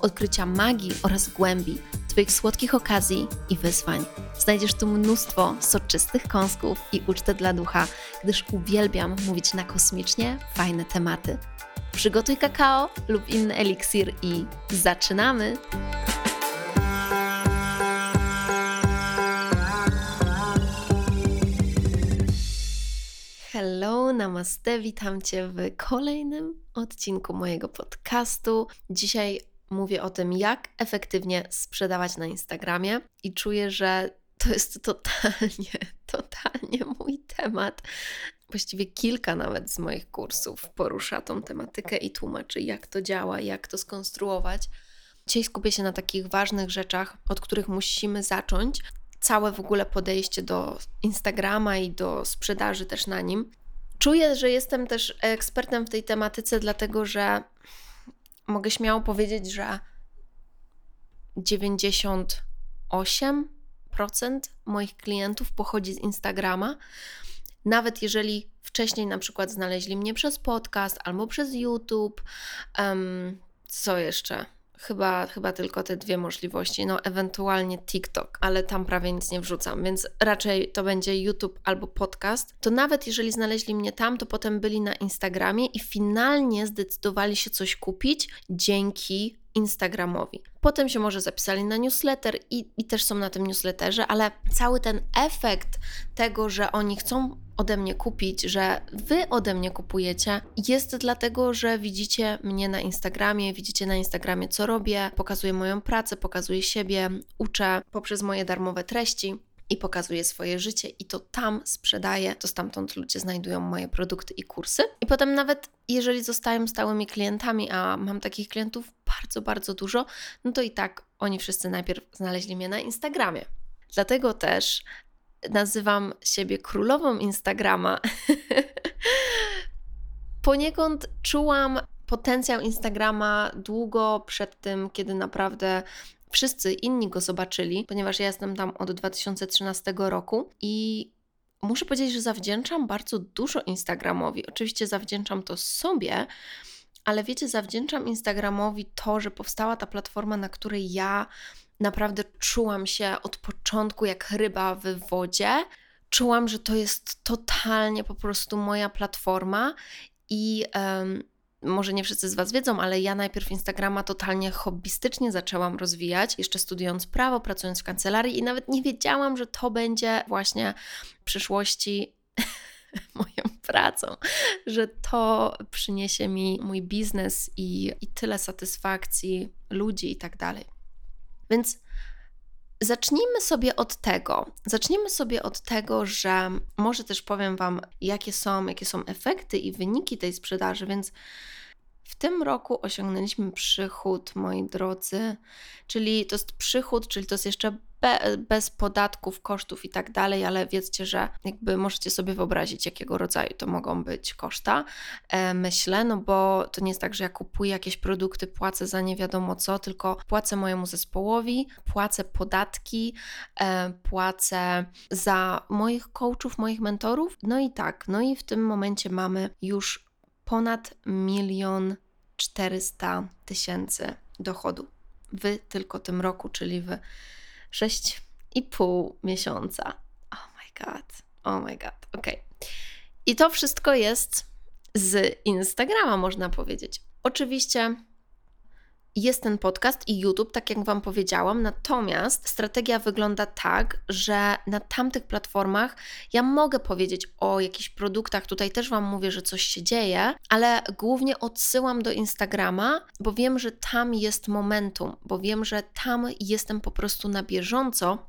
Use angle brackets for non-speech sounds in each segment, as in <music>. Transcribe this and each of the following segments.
odkrycia magii oraz głębi, Twoich słodkich okazji i wyzwań. Znajdziesz tu mnóstwo soczystych kąsków i ucztę dla ducha, gdyż uwielbiam mówić na kosmicznie fajne tematy. Przygotuj kakao lub inny eliksir i zaczynamy! Hello, namaste, witam Cię w kolejnym odcinku mojego podcastu. Dzisiaj mówię o tym, jak efektywnie sprzedawać na Instagramie i czuję, że to jest totalnie, <laughs> totalnie mój temat. Właściwie kilka nawet z moich kursów porusza tą tematykę i tłumaczy, jak to działa, jak to skonstruować. Dzisiaj skupię się na takich ważnych rzeczach, od których musimy zacząć. Całe w ogóle podejście do Instagrama i do sprzedaży też na nim. Czuję, że jestem też ekspertem w tej tematyce, dlatego że mogę śmiało powiedzieć, że 98% moich klientów pochodzi z Instagrama. Nawet jeżeli wcześniej na przykład znaleźli mnie przez podcast albo przez YouTube, um, co jeszcze? Chyba, chyba tylko te dwie możliwości, no ewentualnie TikTok, ale tam prawie nic nie wrzucam, więc raczej to będzie YouTube albo podcast. To nawet jeżeli znaleźli mnie tam, to potem byli na Instagramie i finalnie zdecydowali się coś kupić dzięki Instagramowi. Potem się może zapisali na newsletter i, i też są na tym newsletterze, ale cały ten efekt tego, że oni chcą ode mnie kupić, że wy ode mnie kupujecie, jest dlatego, że widzicie mnie na Instagramie, widzicie na Instagramie, co robię, pokazuję moją pracę, pokazuję siebie, uczę poprzez moje darmowe treści i pokazuję swoje życie i to tam sprzedaję, to stamtąd ludzie znajdują moje produkty i kursy. I potem nawet jeżeli zostają stałymi klientami, a mam takich klientów bardzo, bardzo dużo, no to i tak oni wszyscy najpierw znaleźli mnie na Instagramie. Dlatego też nazywam siebie królową Instagrama. <laughs> Poniekąd czułam potencjał Instagrama długo przed tym, kiedy naprawdę wszyscy inni go zobaczyli, ponieważ ja jestem tam od 2013 roku i muszę powiedzieć, że zawdzięczam bardzo dużo Instagramowi. Oczywiście zawdzięczam to sobie, ale wiecie, zawdzięczam Instagramowi to, że powstała ta platforma, na której ja naprawdę czułam się od początku jak ryba w wodzie. Czułam, że to jest totalnie po prostu moja platforma i um, może nie wszyscy z Was wiedzą, ale ja najpierw Instagrama totalnie hobbystycznie zaczęłam rozwijać, jeszcze studiując prawo, pracując w kancelarii i nawet nie wiedziałam, że to będzie właśnie w przyszłości <laughs> moją pracą, że to przyniesie mi mój biznes i, i tyle satysfakcji ludzi i tak dalej. Więc zacznijmy sobie od tego. Zacznijmy sobie od tego, że może też powiem Wam, jakie są, jakie są efekty i wyniki tej sprzedaży, więc w tym roku osiągnęliśmy przychód, moi drodzy, czyli to jest przychód, czyli to jest jeszcze be, bez podatków, kosztów i tak dalej, ale wiedzcie, że jakby możecie sobie wyobrazić, jakiego rodzaju to mogą być koszta. E, myślę, no bo to nie jest tak, że ja kupuję jakieś produkty, płacę za nie wiadomo co, tylko płacę mojemu zespołowi, płacę podatki, e, płacę za moich coachów, moich mentorów. No i tak, no i w tym momencie mamy już ponad milion 400 tysięcy dochodu w tylko tym roku, czyli w 6,5 miesiąca. Oh my god, oh my god, ok. I to wszystko jest z Instagrama, można powiedzieć. Oczywiście jest ten podcast i YouTube, tak jak Wam powiedziałam, natomiast strategia wygląda tak, że na tamtych platformach ja mogę powiedzieć o jakichś produktach, tutaj też Wam mówię, że coś się dzieje, ale głównie odsyłam do Instagrama, bo wiem, że tam jest momentum, bo wiem, że tam jestem po prostu na bieżąco.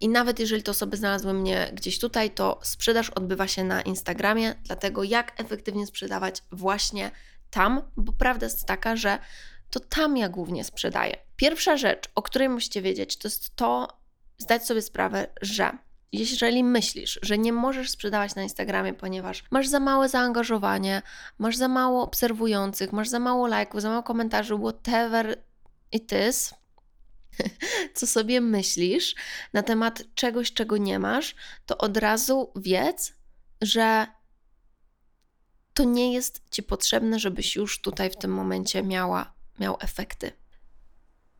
I nawet jeżeli te osoby znalazły mnie gdzieś tutaj, to sprzedaż odbywa się na Instagramie, dlatego jak efektywnie sprzedawać właśnie tam, bo prawda jest taka, że to tam ja głównie sprzedaję. Pierwsza rzecz, o której musicie wiedzieć, to jest to, zdać sobie sprawę, że jeżeli myślisz, że nie możesz sprzedawać na Instagramie, ponieważ masz za małe zaangażowanie, masz za mało obserwujących, masz za mało lajków, za mało komentarzy, whatever it is, <laughs> co sobie myślisz na temat czegoś, czego nie masz, to od razu wiedz, że to nie jest ci potrzebne, żebyś już tutaj w tym momencie miała miał efekty.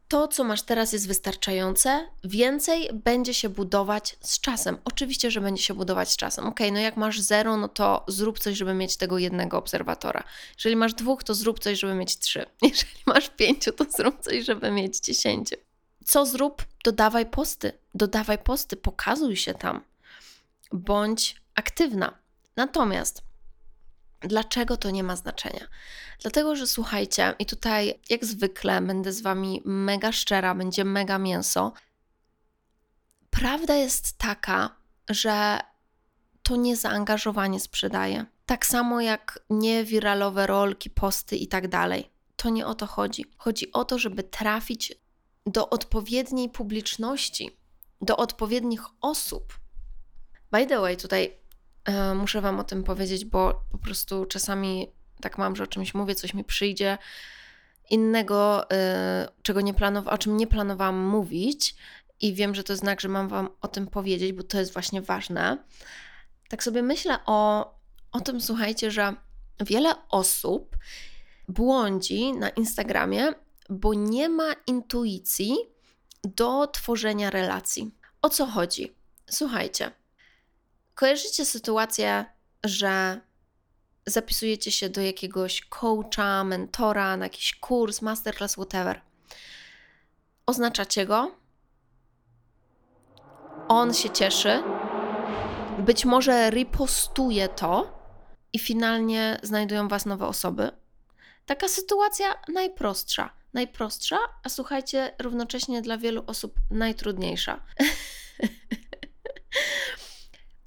To, co masz teraz, jest wystarczające. Więcej będzie się budować z czasem. Oczywiście, że będzie się budować z czasem. Ok, no jak masz zero, no to zrób coś, żeby mieć tego jednego obserwatora. Jeżeli masz dwóch, to zrób coś, żeby mieć trzy. <laughs> Jeżeli masz pięciu, to zrób coś, żeby mieć dziesięciu. Co zrób? Dodawaj posty. Dodawaj posty, pokazuj się tam. Bądź aktywna. Natomiast Dlaczego to nie ma znaczenia? Dlatego, że słuchajcie, i tutaj jak zwykle będę z wami mega szczera, będzie mega mięso. Prawda jest taka, że to nie zaangażowanie sprzedaje. Tak samo jak nie wiralowe rolki, posty i tak dalej. To nie o to chodzi. Chodzi o to, żeby trafić do odpowiedniej publiczności, do odpowiednich osób. By the way, tutaj muszę Wam o tym powiedzieć, bo po prostu czasami tak mam, że o czymś mówię, coś mi przyjdzie innego, e, czego nie planow- o czym nie planowałam mówić i wiem, że to znak, że mam Wam o tym powiedzieć, bo to jest właśnie ważne. Tak sobie myślę o, o tym, słuchajcie, że wiele osób błądzi na Instagramie, bo nie ma intuicji do tworzenia relacji. O co chodzi? Słuchajcie, Kojarzycie sytuację, że zapisujecie się do jakiegoś coacha, mentora, na jakiś kurs, masterclass, whatever. Oznaczacie go, on się cieszy, być może ripostuje to i finalnie znajdują Was nowe osoby. Taka sytuacja najprostsza. Najprostsza, a słuchajcie, równocześnie dla wielu osób najtrudniejsza. <laughs>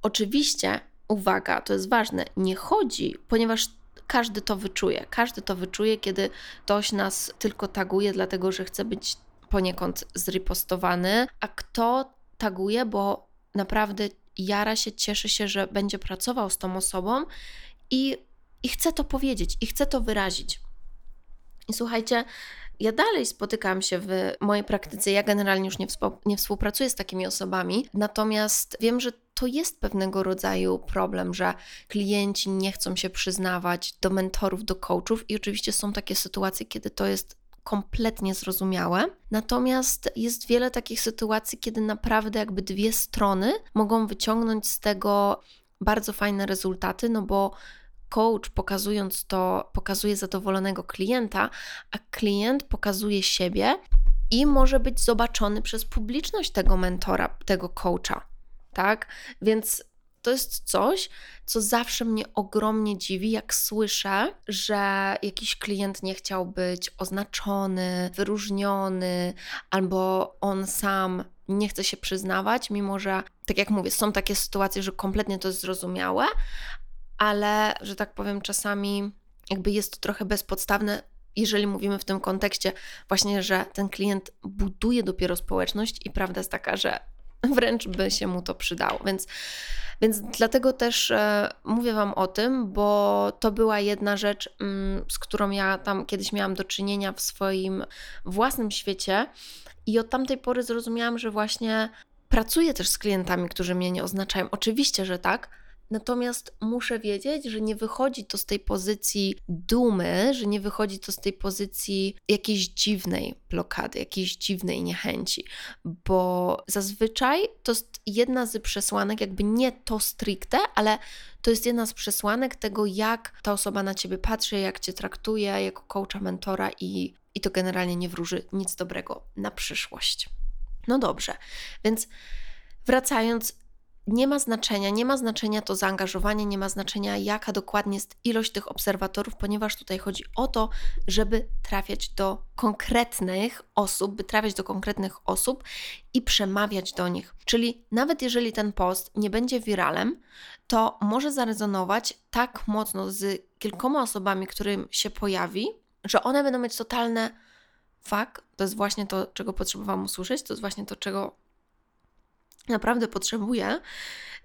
Oczywiście, uwaga, to jest ważne, nie chodzi, ponieważ każdy to wyczuje. Każdy to wyczuje, kiedy ktoś nas tylko taguje, dlatego że chce być poniekąd zripostowany, a kto taguje, bo naprawdę jara się, cieszy się, że będzie pracował z tą osobą i, i chce to powiedzieć, i chce to wyrazić. I słuchajcie, ja dalej spotykam się w mojej praktyce, ja generalnie już nie, nie współpracuję z takimi osobami, natomiast wiem, że to jest pewnego rodzaju problem, że klienci nie chcą się przyznawać do mentorów, do coachów, i oczywiście są takie sytuacje, kiedy to jest kompletnie zrozumiałe. Natomiast jest wiele takich sytuacji, kiedy naprawdę jakby dwie strony mogą wyciągnąć z tego bardzo fajne rezultaty, no bo coach pokazując to, pokazuje zadowolonego klienta, a klient pokazuje siebie i może być zobaczony przez publiczność tego mentora, tego coacha tak? Więc to jest coś, co zawsze mnie ogromnie dziwi, jak słyszę, że jakiś klient nie chciał być oznaczony, wyróżniony, albo on sam nie chce się przyznawać, mimo że, tak jak mówię, są takie sytuacje, że kompletnie to jest zrozumiałe, ale, że tak powiem, czasami jakby jest to trochę bezpodstawne, jeżeli mówimy w tym kontekście właśnie, że ten klient buduje dopiero społeczność i prawda jest taka, że <laughs> wręcz by się mu to przydało. Więc, więc dlatego też e, mówię Wam o tym, bo to była jedna rzecz, mm, z którą ja tam kiedyś miałam do czynienia w swoim własnym świecie. I od tamtej pory zrozumiałam, że właśnie pracuję też z klientami, którzy mnie nie oznaczają. Oczywiście, że tak, Natomiast muszę wiedzieć, że nie wychodzi to z tej pozycji dumy, że nie wychodzi to z tej pozycji jakiejś dziwnej blokady, jakiejś dziwnej niechęci, bo zazwyczaj to jest jedna z przesłanek, jakby nie to stricte, ale to jest jedna z przesłanek tego, jak ta osoba na ciebie patrzy, jak cię traktuje jako coacha, mentora i, i to generalnie nie wróży nic dobrego na przyszłość. No dobrze, więc wracając, nie ma znaczenia, nie ma znaczenia to zaangażowanie, nie ma znaczenia jaka dokładnie jest ilość tych obserwatorów, ponieważ tutaj chodzi o to, żeby trafiać do konkretnych osób, by trafiać do konkretnych osób i przemawiać do nich. Czyli nawet jeżeli ten post nie będzie wiralem, to może zarezonować tak mocno z kilkoma osobami, którym się pojawi, że one będą mieć totalne fakt, to jest właśnie to, czego potrzebowałam usłyszeć, to jest właśnie to, czego naprawdę potrzebuję,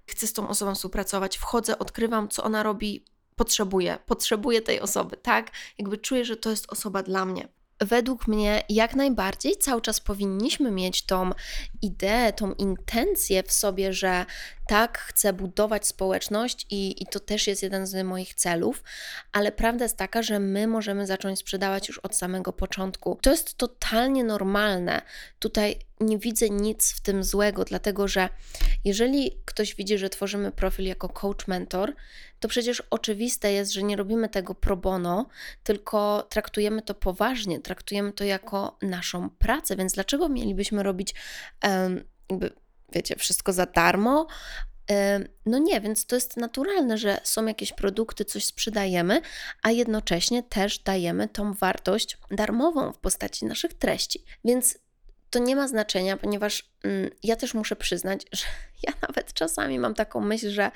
chcę z tą osobą współpracować, wchodzę, odkrywam, co ona robi, potrzebuję, potrzebuję tej osoby, tak? Jakby czuję, że to jest osoba dla mnie według mnie jak najbardziej cały czas powinniśmy mieć tą ideę, tą intencję w sobie, że tak, chcę budować społeczność i, i to też jest jeden z moich celów, ale prawda jest taka, że my możemy zacząć sprzedawać już od samego początku. To jest totalnie normalne. Tutaj nie widzę nic w tym złego, dlatego że jeżeli ktoś widzi, że tworzymy profil jako coach mentor, to przecież oczywiste jest, że nie robimy tego pro bono, tylko traktujemy to poważnie, traktujemy to jako naszą pracę, więc dlaczego mielibyśmy robić um, jakby, wiecie, wszystko za darmo, no nie, więc to jest naturalne, że są jakieś produkty, coś sprzedajemy, a jednocześnie też dajemy tą wartość darmową w postaci naszych treści. Więc to nie ma znaczenia, ponieważ mm, ja też muszę przyznać, <laughs> że ja nawet czasami mam taką myśl, że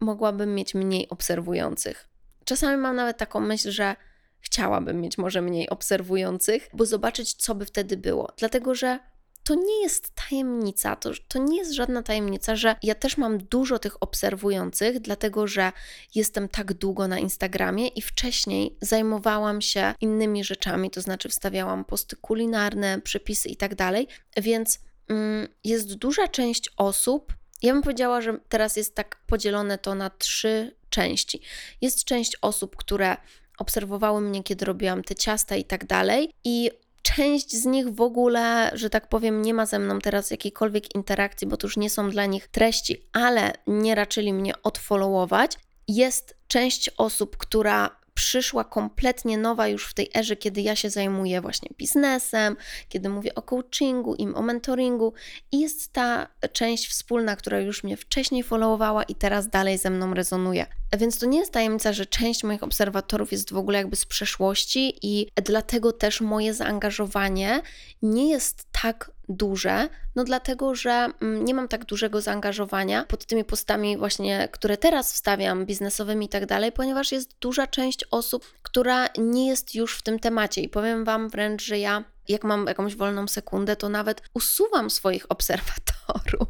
mogłabym mieć mniej obserwujących. Czasami mam nawet taką myśl, że chciałabym mieć może mniej obserwujących, bo zobaczyć, co by wtedy było. Dlatego, że to nie jest tajemnica, to, to nie jest żadna tajemnica, że ja też mam dużo tych obserwujących, dlatego że jestem tak długo na Instagramie i wcześniej zajmowałam się innymi rzeczami, to znaczy wstawiałam posty kulinarne, przepisy i tak dalej, więc mm, jest duża część osób, ja bym powiedziała, że teraz jest tak podzielone to na trzy części. Jest część osób, które obserwowały mnie, kiedy robiłam te ciasta i tak dalej, i Część z nich w ogóle, że tak powiem, nie ma ze mną teraz jakiejkolwiek interakcji, bo to już nie są dla nich treści, ale nie raczyli mnie odfollowować. Jest część osób, która przyszła kompletnie nowa już w tej erze, kiedy ja się zajmuję właśnie biznesem, kiedy mówię o coachingu, im o mentoringu i jest ta część wspólna, która już mnie wcześniej followowała i teraz dalej ze mną rezonuje. Więc to nie jest tajemnica, że część moich obserwatorów jest w ogóle jakby z przeszłości i dlatego też moje zaangażowanie nie jest tak duże, no dlatego, że mm, nie mam tak dużego zaangażowania pod tymi postami właśnie, które teraz wstawiam, biznesowymi i tak dalej, ponieważ jest duża część osób, która nie jest już w tym temacie i powiem Wam wręcz, że ja jak mam jakąś wolną sekundę, to nawet usuwam swoich obserwatorów.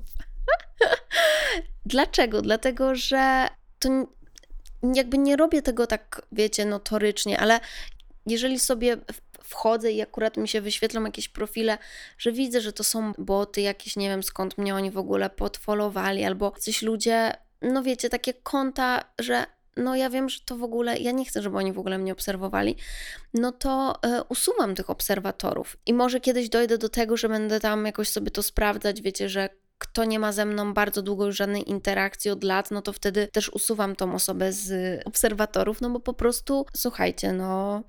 <laughs> Dlaczego? Dlatego, że to jakby nie robię tego tak, wiecie, notorycznie, ale jeżeli sobie wchodzę i akurat mi się wyświetlą jakieś profile, że widzę, że to są boty jakieś, nie wiem skąd mnie oni w ogóle podfolowali, albo coś ludzie, no wiecie, takie konta, że no ja wiem, że to w ogóle, ja nie chcę, żeby oni w ogóle mnie obserwowali, no to y, usuwam tych obserwatorów. I może kiedyś dojdę do tego, że będę tam jakoś sobie to sprawdzać, wiecie, że kto nie ma ze mną bardzo długo już żadnej interakcji od lat, no to wtedy też usuwam tą osobę z obserwatorów, no bo po prostu, słuchajcie, no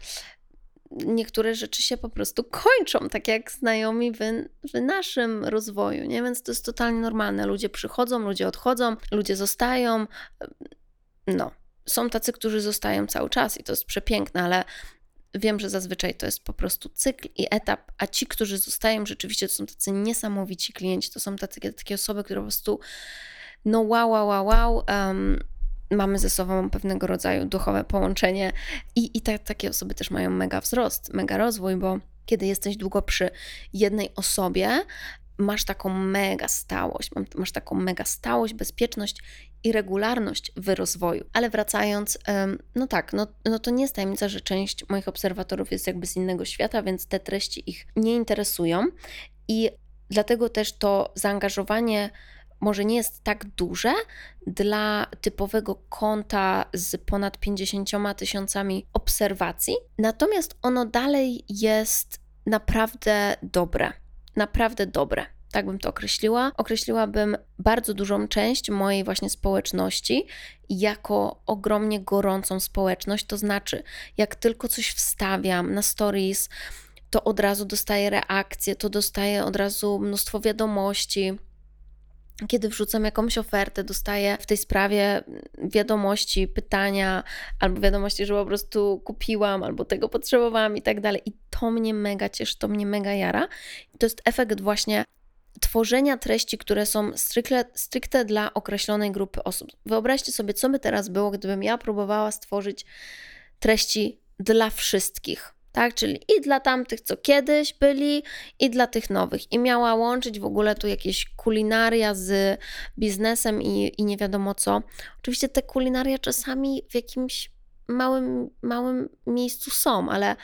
niektóre rzeczy się po prostu kończą, tak jak znajomi w, w naszym rozwoju, nie? Więc to jest totalnie normalne. Ludzie przychodzą, ludzie odchodzą, ludzie zostają. No, są tacy, którzy zostają cały czas i to jest przepiękne, ale wiem, że zazwyczaj to jest po prostu cykl i etap, a ci, którzy zostają, rzeczywiście to są tacy niesamowici klienci, to są tacy, takie osoby, które po prostu no wow, wow, wow, wow um, mamy ze sobą pewnego rodzaju duchowe połączenie i, i te, takie osoby też mają mega wzrost, mega rozwój, bo kiedy jesteś długo przy jednej osobie, masz taką mega stałość, masz taką mega stałość, bezpieczność i regularność w rozwoju. Ale wracając, no tak, no, no to nie jest tajemnica, że część moich obserwatorów jest jakby z innego świata, więc te treści ich nie interesują i dlatego też to zaangażowanie może nie jest tak duże dla typowego konta z ponad 50 tysiącami obserwacji, natomiast ono dalej jest naprawdę dobre. Naprawdę dobre tak bym to określiła. Określiłabym bardzo dużą część mojej właśnie społeczności jako ogromnie gorącą społeczność. To znaczy, jak tylko coś wstawiam na stories, to od razu dostaję reakcje, to dostaję od razu mnóstwo wiadomości. Kiedy wrzucam jakąś ofertę, dostaję w tej sprawie wiadomości, pytania, albo wiadomości, że po prostu kupiłam, albo tego potrzebowałam i tak dalej. I to mnie mega cieszy, to mnie mega jara. To jest efekt właśnie tworzenia treści, które są stricte, stricte dla określonej grupy osób. Wyobraźcie sobie, co by teraz było, gdybym ja próbowała stworzyć treści dla wszystkich. Tak, czyli i dla tamtych, co kiedyś byli, i dla tych nowych. I miała łączyć w ogóle tu jakieś kulinaria z biznesem i, i nie wiadomo co. Oczywiście te kulinaria czasami w jakimś małym, małym miejscu są, ale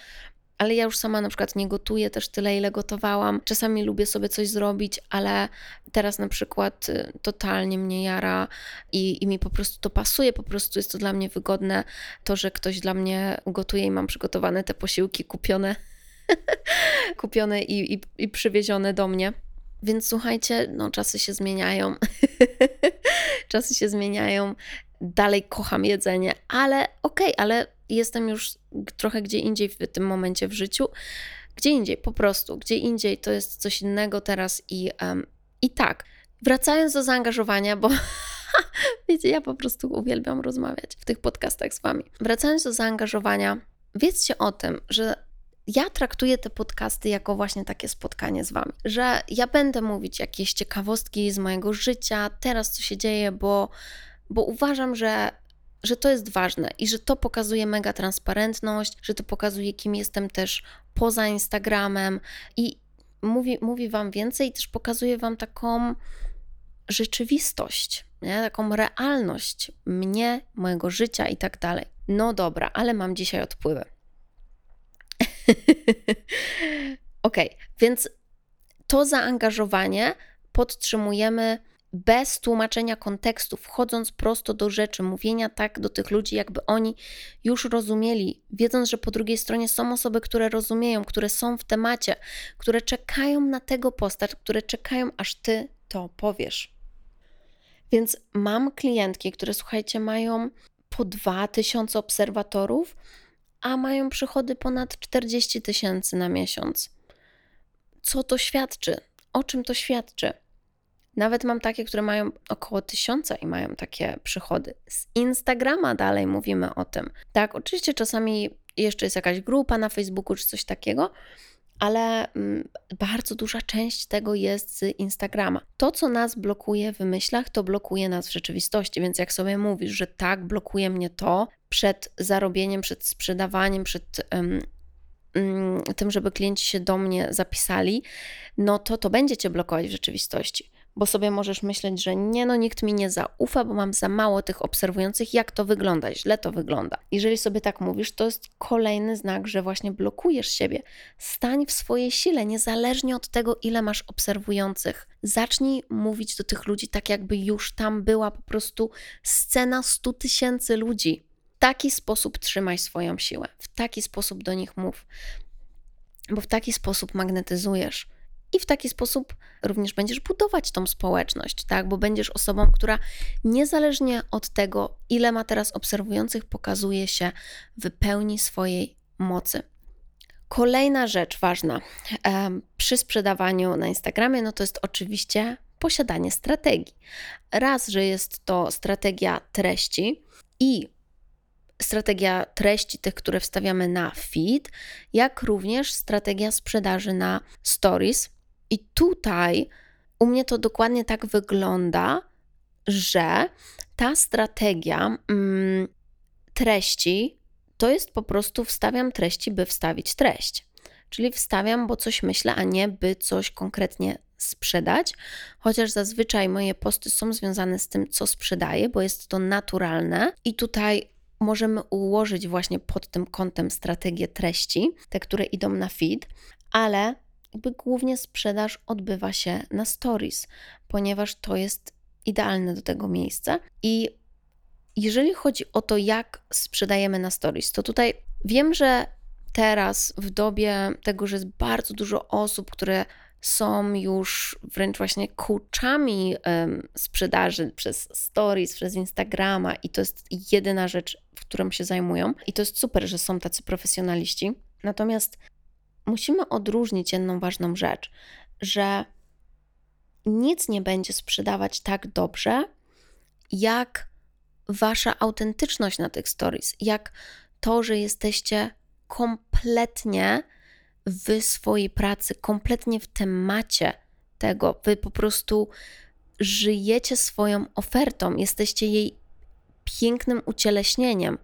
ale ja już sama na przykład nie gotuję też tyle, ile gotowałam. Czasami lubię sobie coś zrobić, ale teraz na przykład y, totalnie mnie jara i, i mi po prostu to pasuje, po prostu jest to dla mnie wygodne, to, że ktoś dla mnie gotuje i mam przygotowane te posiłki kupione, <laughs> kupione i, i, i przywiezione do mnie. Więc słuchajcie, no czasy się zmieniają. <laughs> czasy się zmieniają. Dalej kocham jedzenie, ale okej, okay, ale jestem już trochę gdzie indziej w tym momencie w życiu. Gdzie indziej, po prostu, gdzie indziej to jest coś innego teraz i, um, i tak. Wracając do zaangażowania, bo <laughs> wiecie, ja po prostu uwielbiam rozmawiać w tych podcastach z Wami. Wracając do zaangażowania, wiedzcie o tym, że ja traktuję te podcasty jako właśnie takie spotkanie z Wami, że ja będę mówić jakieś ciekawostki z mojego życia, teraz co się dzieje, bo, bo uważam, że że to jest ważne i że to pokazuje mega transparentność, że to pokazuje, kim jestem też poza Instagramem i mówi, mówi Wam więcej i też pokazuje Wam taką rzeczywistość, nie? taką realność mnie, mojego życia i tak dalej. No dobra, ale mam dzisiaj odpływy. <laughs> ok, więc to zaangażowanie podtrzymujemy bez tłumaczenia kontekstu, wchodząc prosto do rzeczy, mówienia tak do tych ludzi, jakby oni już rozumieli, wiedząc, że po drugiej stronie są osoby, które rozumieją, które są w temacie, które czekają na tego postać, które czekają, aż ty to powiesz. Więc mam klientki, które słuchajcie, mają po 2000 obserwatorów, a mają przychody ponad 40 tysięcy na miesiąc. Co to świadczy? O czym to świadczy? Nawet mam takie, które mają około tysiąca i mają takie przychody. Z Instagrama dalej mówimy o tym. Tak, oczywiście czasami jeszcze jest jakaś grupa na Facebooku czy coś takiego, ale mm, bardzo duża część tego jest z Instagrama. To, co nas blokuje w myślach, to blokuje nas w rzeczywistości, więc jak sobie mówisz, że tak, blokuje mnie to przed zarobieniem, przed sprzedawaniem, przed um, tym, żeby klienci się do mnie zapisali, no to to będzie cię blokować w rzeczywistości bo sobie możesz myśleć, że nie, no nikt mi nie zaufa, bo mam za mało tych obserwujących, jak to wygląda, źle to wygląda. Jeżeli sobie tak mówisz, to jest kolejny znak, że właśnie blokujesz siebie. Stań w swojej sile, niezależnie od tego, ile masz obserwujących. Zacznij mówić do tych ludzi tak, jakby już tam była po prostu scena 100 tysięcy ludzi. W taki sposób trzymaj swoją siłę, w taki sposób do nich mów, bo w taki sposób magnetyzujesz i w taki sposób również będziesz budować tą społeczność, tak? Bo będziesz osobą, która niezależnie od tego, ile ma teraz obserwujących, pokazuje się w pełni swojej mocy. Kolejna rzecz ważna przy sprzedawaniu na Instagramie, no to jest oczywiście posiadanie strategii. Raz, że jest to strategia treści i strategia treści, tych, które wstawiamy na feed, jak również strategia sprzedaży na stories, i tutaj u mnie to dokładnie tak wygląda, że ta strategia mm, treści to jest po prostu wstawiam treści, by wstawić treść. Czyli wstawiam, bo coś myślę, a nie by coś konkretnie sprzedać, chociaż zazwyczaj moje posty są związane z tym, co sprzedaję, bo jest to naturalne. I tutaj możemy ułożyć właśnie pod tym kątem strategię treści, te, które idą na feed, ale jakby głównie sprzedaż odbywa się na stories, ponieważ to jest idealne do tego miejsce. I jeżeli chodzi o to, jak sprzedajemy na stories, to tutaj wiem, że teraz w dobie tego, że jest bardzo dużo osób, które są już wręcz właśnie coachami um, sprzedaży przez stories, przez Instagrama i to jest jedyna rzecz, w którą się zajmują. I to jest super, że są tacy profesjonaliści. Natomiast musimy odróżnić jedną ważną rzecz, że nic nie będzie sprzedawać tak dobrze, jak wasza autentyczność na tych stories, jak to, że jesteście kompletnie w swojej pracy, kompletnie w temacie tego. Wy po prostu żyjecie swoją ofertą, jesteście jej pięknym ucieleśnieniem.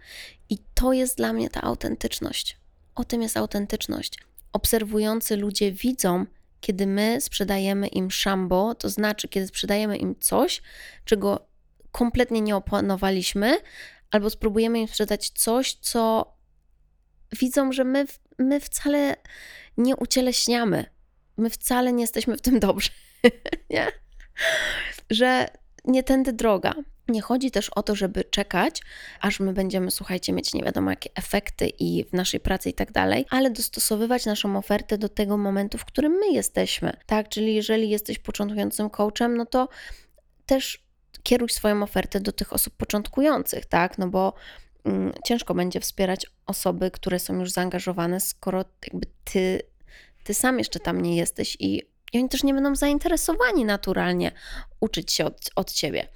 I to jest dla mnie ta autentyczność. O tym jest autentyczność. Obserwujący ludzie widzą, kiedy my sprzedajemy im szambo, to znaczy, kiedy sprzedajemy im coś, czego kompletnie nie opanowaliśmy, albo spróbujemy im sprzedać coś, co widzą, że my, my wcale nie ucieleśniamy. My wcale nie jesteśmy w tym dobrzy. <laughs> nie? Że nie tędy droga. Nie chodzi też o to, żeby czekać, aż my będziemy, słuchajcie, mieć nie wiadomo jakie efekty i w naszej pracy i tak dalej, ale dostosowywać naszą ofertę do tego momentu, w którym my jesteśmy. Tak, czyli jeżeli jesteś początkującym coachem, no to też kieruj swoją ofertę do tych osób początkujących, tak? No bo mm, ciężko będzie wspierać osoby, które są już zaangażowane, skoro jakby ty, ty sam jeszcze tam nie jesteś i, i oni też nie będą zainteresowani naturalnie uczyć się od, od ciebie.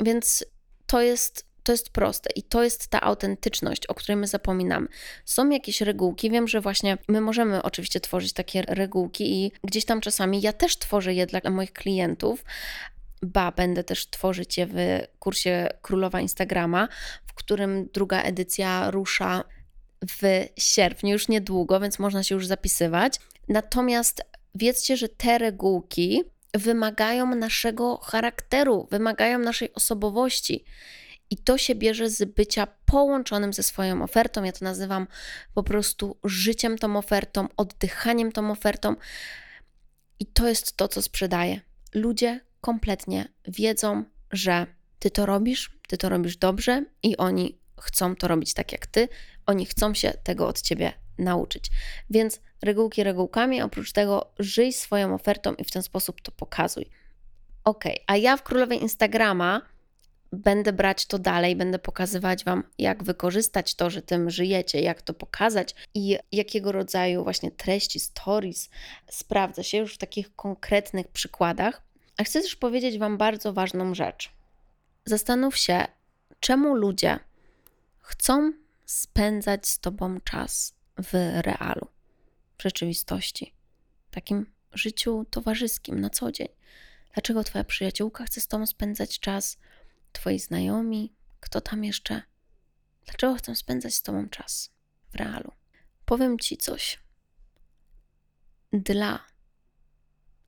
Więc to jest to jest proste i to jest ta autentyczność, o której my zapominamy. Są jakieś regułki, wiem, że właśnie my możemy oczywiście tworzyć takie regułki i gdzieś tam czasami ja też tworzę je dla moich klientów, ba, będę też tworzyć je w kursie Królowa Instagrama, w którym druga edycja rusza w sierpniu, już niedługo, więc można się już zapisywać. Natomiast wiedzcie, że te regułki wymagają naszego charakteru, wymagają naszej osobowości. I to się bierze z bycia połączonym ze swoją ofertą. Ja to nazywam po prostu życiem tą ofertą, oddychaniem tą ofertą. I to jest to, co sprzedaje. Ludzie kompletnie wiedzą, że ty to robisz, ty to robisz dobrze i oni chcą to robić tak jak ty, oni chcą się tego od ciebie nauczyć. Więc regułki regułkami, oprócz tego żyj swoją ofertą i w ten sposób to pokazuj. Ok, a ja w królowej Instagrama będę brać to dalej, będę pokazywać Wam, jak wykorzystać to, że tym żyjecie, jak to pokazać i jakiego rodzaju właśnie treści, stories sprawdza się już w takich konkretnych przykładach. A chcę też powiedzieć Wam bardzo ważną rzecz. Zastanów się, czemu ludzie chcą spędzać z Tobą czas w realu, w rzeczywistości, takim życiu towarzyskim na co dzień. Dlaczego Twoja przyjaciółka chce z Tobą spędzać czas, Twoi znajomi, kto tam jeszcze? Dlaczego chcą spędzać z Tobą czas w realu? Powiem Ci coś. Dla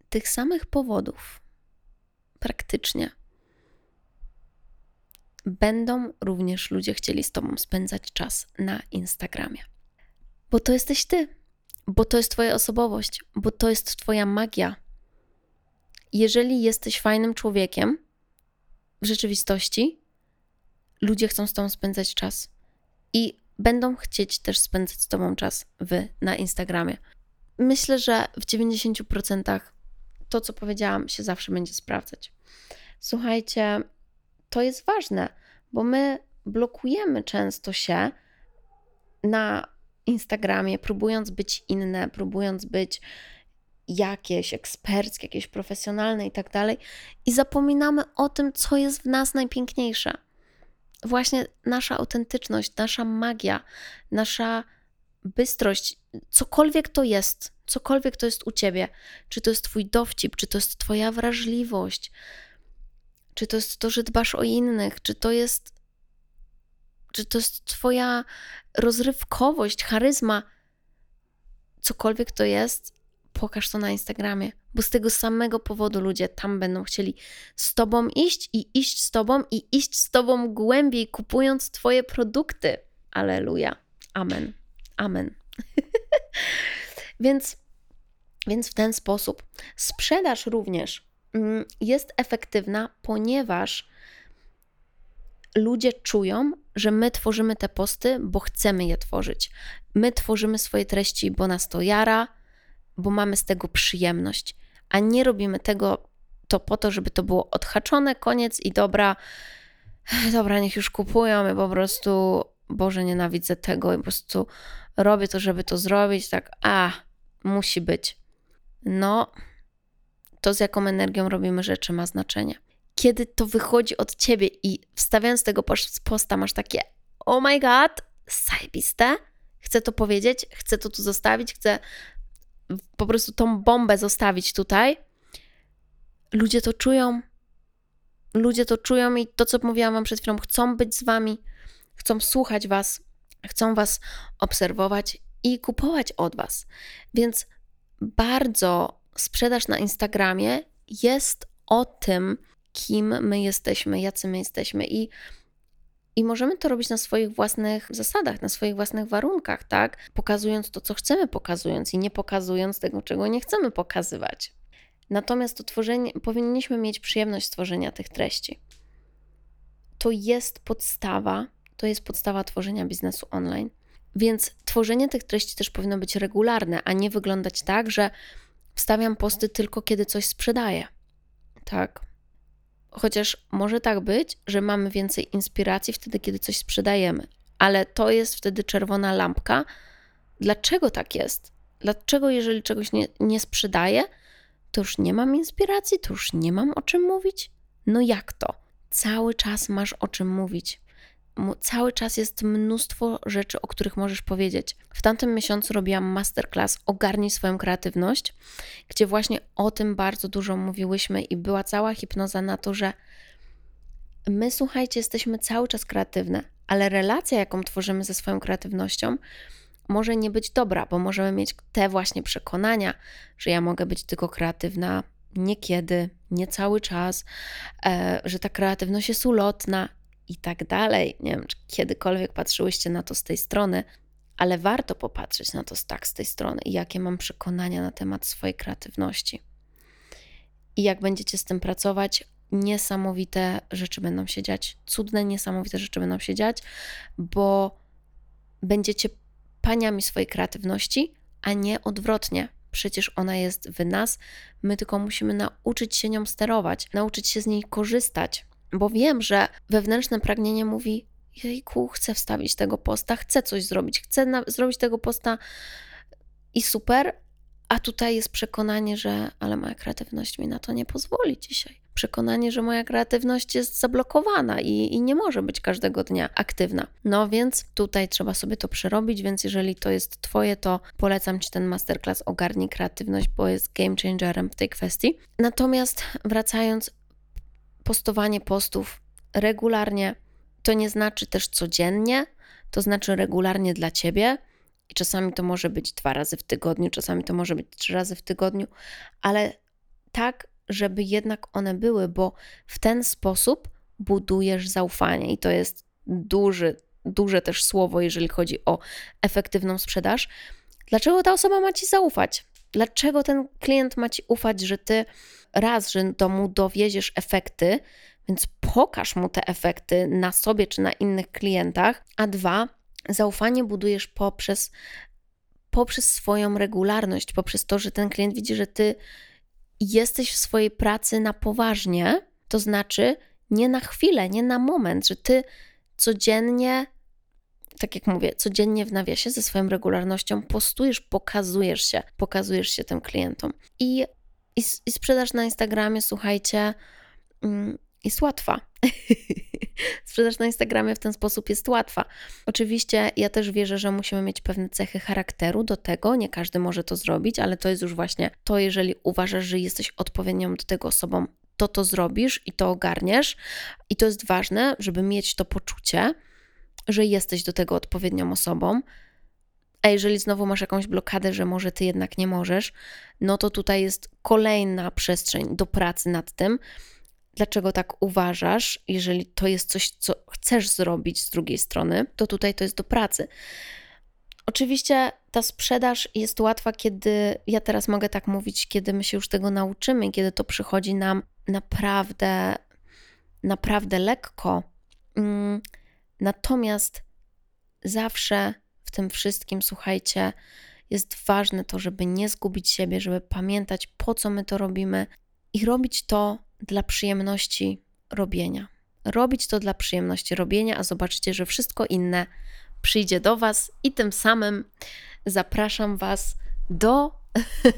tych samych powodów, praktycznie, będą również ludzie chcieli z Tobą spędzać czas na Instagramie. Bo to jesteś Ty, bo to jest Twoja osobowość, bo to jest Twoja magia. Jeżeli jesteś fajnym człowiekiem, w rzeczywistości ludzie chcą z Tobą spędzać czas i będą chcieć też spędzać z Tobą czas w, na Instagramie. Myślę, że w 90% to, co powiedziałam, się zawsze będzie sprawdzać. Słuchajcie, to jest ważne, bo my blokujemy często się na Instagramie, próbując być inne, próbując być jakieś eksperckie, jakieś profesjonalne i tak dalej, i zapominamy o tym, co jest w nas najpiękniejsze. Właśnie nasza autentyczność, nasza magia, nasza bystrość, cokolwiek to jest, cokolwiek to jest u ciebie, czy to jest twój dowcip, czy to jest twoja wrażliwość, czy to jest to, że dbasz o innych, czy to jest czy to jest twoja rozrywkowość, charyzma, cokolwiek to jest, pokaż to na Instagramie, bo z tego samego powodu ludzie tam będą chcieli z tobą iść i iść z tobą i iść z tobą głębiej, kupując twoje produkty. Aleluja. Amen. Amen. <laughs> więc, więc w ten sposób sprzedaż również mm, jest efektywna, ponieważ ludzie czują, że my tworzymy te posty, bo chcemy je tworzyć. My tworzymy swoje treści, bo nas to jara, bo mamy z tego przyjemność, a nie robimy tego to po to, żeby to było odhaczone, koniec i dobra, <sighs> dobra, niech już kupują i po prostu, Boże, nienawidzę tego i po prostu robię to, żeby to zrobić, tak, a, musi być. No, to z jaką energią robimy rzeczy ma znaczenie. Kiedy to wychodzi od ciebie i wstawiając tego posta masz takie, oh my god, zajebiste, chcę to powiedzieć, chcę to tu zostawić, chcę po prostu tą bombę zostawić tutaj. Ludzie to czują. Ludzie to czują i to, co mówiłam Wam przed chwilą, chcą być z Wami, chcą słuchać Was, chcą Was obserwować i kupować od Was. Więc bardzo sprzedaż na Instagramie jest o tym, kim my jesteśmy, jacy my jesteśmy i i możemy to robić na swoich własnych zasadach, na swoich własnych warunkach, tak? Pokazując to, co chcemy, pokazując i nie pokazując tego, czego nie chcemy pokazywać. Natomiast to tworzenie, powinniśmy mieć przyjemność stworzenia tych treści. To jest podstawa, to jest podstawa tworzenia biznesu online. Więc tworzenie tych treści też powinno być regularne, a nie wyglądać tak, że wstawiam posty tylko kiedy coś sprzedaję. Tak. Chociaż może tak być, że mamy więcej inspiracji wtedy, kiedy coś sprzedajemy, ale to jest wtedy czerwona lampka. Dlaczego tak jest? Dlaczego, jeżeli czegoś nie, nie sprzedaję, to już nie mam inspiracji, to już nie mam o czym mówić? No jak to? Cały czas masz o czym mówić cały czas jest mnóstwo rzeczy, o których możesz powiedzieć. W tamtym miesiącu robiłam masterclass Ogarnij swoją kreatywność, gdzie właśnie o tym bardzo dużo mówiłyśmy i była cała hipnoza na to, że my, słuchajcie, jesteśmy cały czas kreatywne, ale relacja, jaką tworzymy ze swoją kreatywnością, może nie być dobra, bo możemy mieć te właśnie przekonania, że ja mogę być tylko kreatywna niekiedy, nie cały czas, e, że ta kreatywność jest ulotna i tak dalej. Nie wiem, czy kiedykolwiek patrzyłyście na to z tej strony, ale warto popatrzeć na to tak z tej strony i jakie mam przekonania na temat swojej kreatywności. I jak będziecie z tym pracować, niesamowite rzeczy będą się dziać, cudne, niesamowite rzeczy będą się dziać, bo będziecie paniami swojej kreatywności, a nie odwrotnie. Przecież ona jest w nas, my tylko musimy nauczyć się nią sterować, nauczyć się z niej korzystać, bo wiem, że wewnętrzne pragnienie mówi: Jejku, chcę wstawić tego posta, chcę coś zrobić, chcę na- zrobić tego posta i super, a tutaj jest przekonanie, że ale moja kreatywność mi na to nie pozwoli dzisiaj. Przekonanie, że moja kreatywność jest zablokowana i, i nie może być każdego dnia aktywna. No więc tutaj trzeba sobie to przerobić, więc jeżeli to jest Twoje, to polecam Ci ten masterclass Ogarnij kreatywność, bo jest game changerem w tej kwestii. Natomiast wracając, postowanie postów regularnie to nie znaczy też codziennie, to znaczy regularnie dla ciebie. I czasami to może być dwa razy w tygodniu, czasami to może być trzy razy w tygodniu, ale tak, żeby jednak one były, bo w ten sposób budujesz zaufanie i to jest duży, duże też słowo, jeżeli chodzi o efektywną sprzedaż. Dlaczego ta osoba ma ci zaufać? Dlaczego ten klient ma ci ufać, że ty raz, że do mu dowieziesz efekty, więc pokaż mu te efekty na sobie czy na innych klientach, a dwa, zaufanie budujesz poprzez, poprzez swoją regularność, poprzez to, że ten klient widzi, że ty jesteś w swojej pracy na poważnie, to znaczy nie na chwilę, nie na moment, że ty codziennie, tak jak mówię, codziennie w nawiasie ze swoją regularnością postujesz, pokazujesz się, pokazujesz się tym klientom. I i, i sprzedaż na Instagramie, słuchajcie, mm, jest łatwa. <laughs> sprzedaż na Instagramie w ten sposób jest łatwa. Oczywiście ja też wierzę, że musimy mieć pewne cechy charakteru do tego. Nie każdy może to zrobić, ale to jest już właśnie to, jeżeli uważasz, że jesteś odpowiednią do tego osobą, to to zrobisz i to ogarniesz. I to jest ważne, żeby mieć to poczucie, że jesteś do tego odpowiednią osobą, a jeżeli znowu masz jakąś blokadę, że może ty jednak nie możesz, no to tutaj jest kolejna przestrzeń do pracy nad tym. Dlaczego tak uważasz? Jeżeli to jest coś, co chcesz zrobić z drugiej strony, to tutaj to jest do pracy. Oczywiście ta sprzedaż jest łatwa, kiedy ja teraz mogę tak mówić, kiedy my się już tego nauczymy, kiedy to przychodzi nam naprawdę, naprawdę lekko. Mm, natomiast zawsze w tym wszystkim, słuchajcie, jest ważne to, żeby nie zgubić siebie, żeby pamiętać, po co my to robimy i robić to dla przyjemności robienia. Robić to dla przyjemności robienia, a zobaczcie, że wszystko inne przyjdzie do Was i tym samym zapraszam Was do,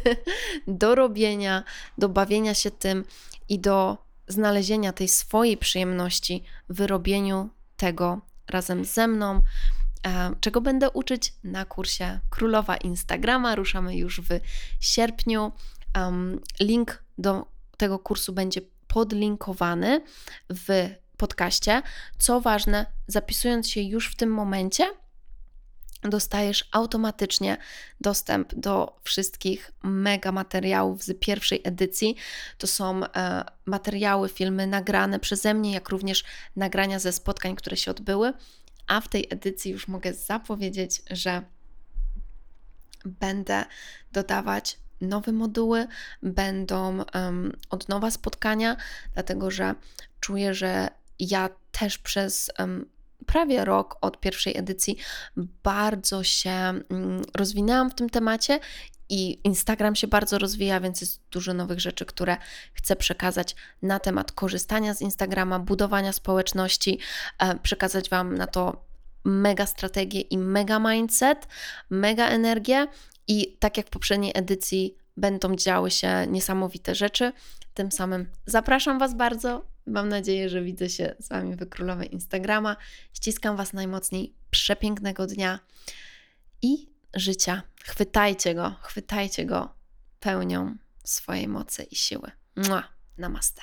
<laughs> do robienia, do bawienia się tym i do znalezienia tej swojej przyjemności w robieniu tego razem ze mną, e, czego będę uczyć na kursie Królowa Instagrama. Ruszamy już w sierpniu. Link do tego kursu będzie podlinkowany w podcaście. Co ważne, zapisując się już w tym momencie, dostajesz automatycznie dostęp do wszystkich mega materiałów z pierwszej edycji. To są e, materiały, filmy nagrane przeze mnie, jak również nagrania ze spotkań, które się odbyły. A w tej edycji już mogę zapowiedzieć, że będę dodawać nowe moduły, będą um, od nowa spotkania, dlatego że czuję, że ja też przez um, prawie rok od pierwszej edycji bardzo się um, rozwinęłam w tym temacie i Instagram się bardzo rozwija, więc jest dużo nowych rzeczy, które chcę przekazać na temat korzystania z Instagrama, budowania społeczności, e, przekazać Wam na to mega strategię i mega mindset, mega energię. I tak jak w poprzedniej edycji, będą działy się niesamowite rzeczy. Tym samym zapraszam Was bardzo. Mam nadzieję, że widzę się z Wami w Królowej Instagrama. Ściskam Was najmocniej. Przepięknego dnia i życia. Chwytajcie go, chwytajcie go pełnią swojej mocy i siły. Mua, namaste.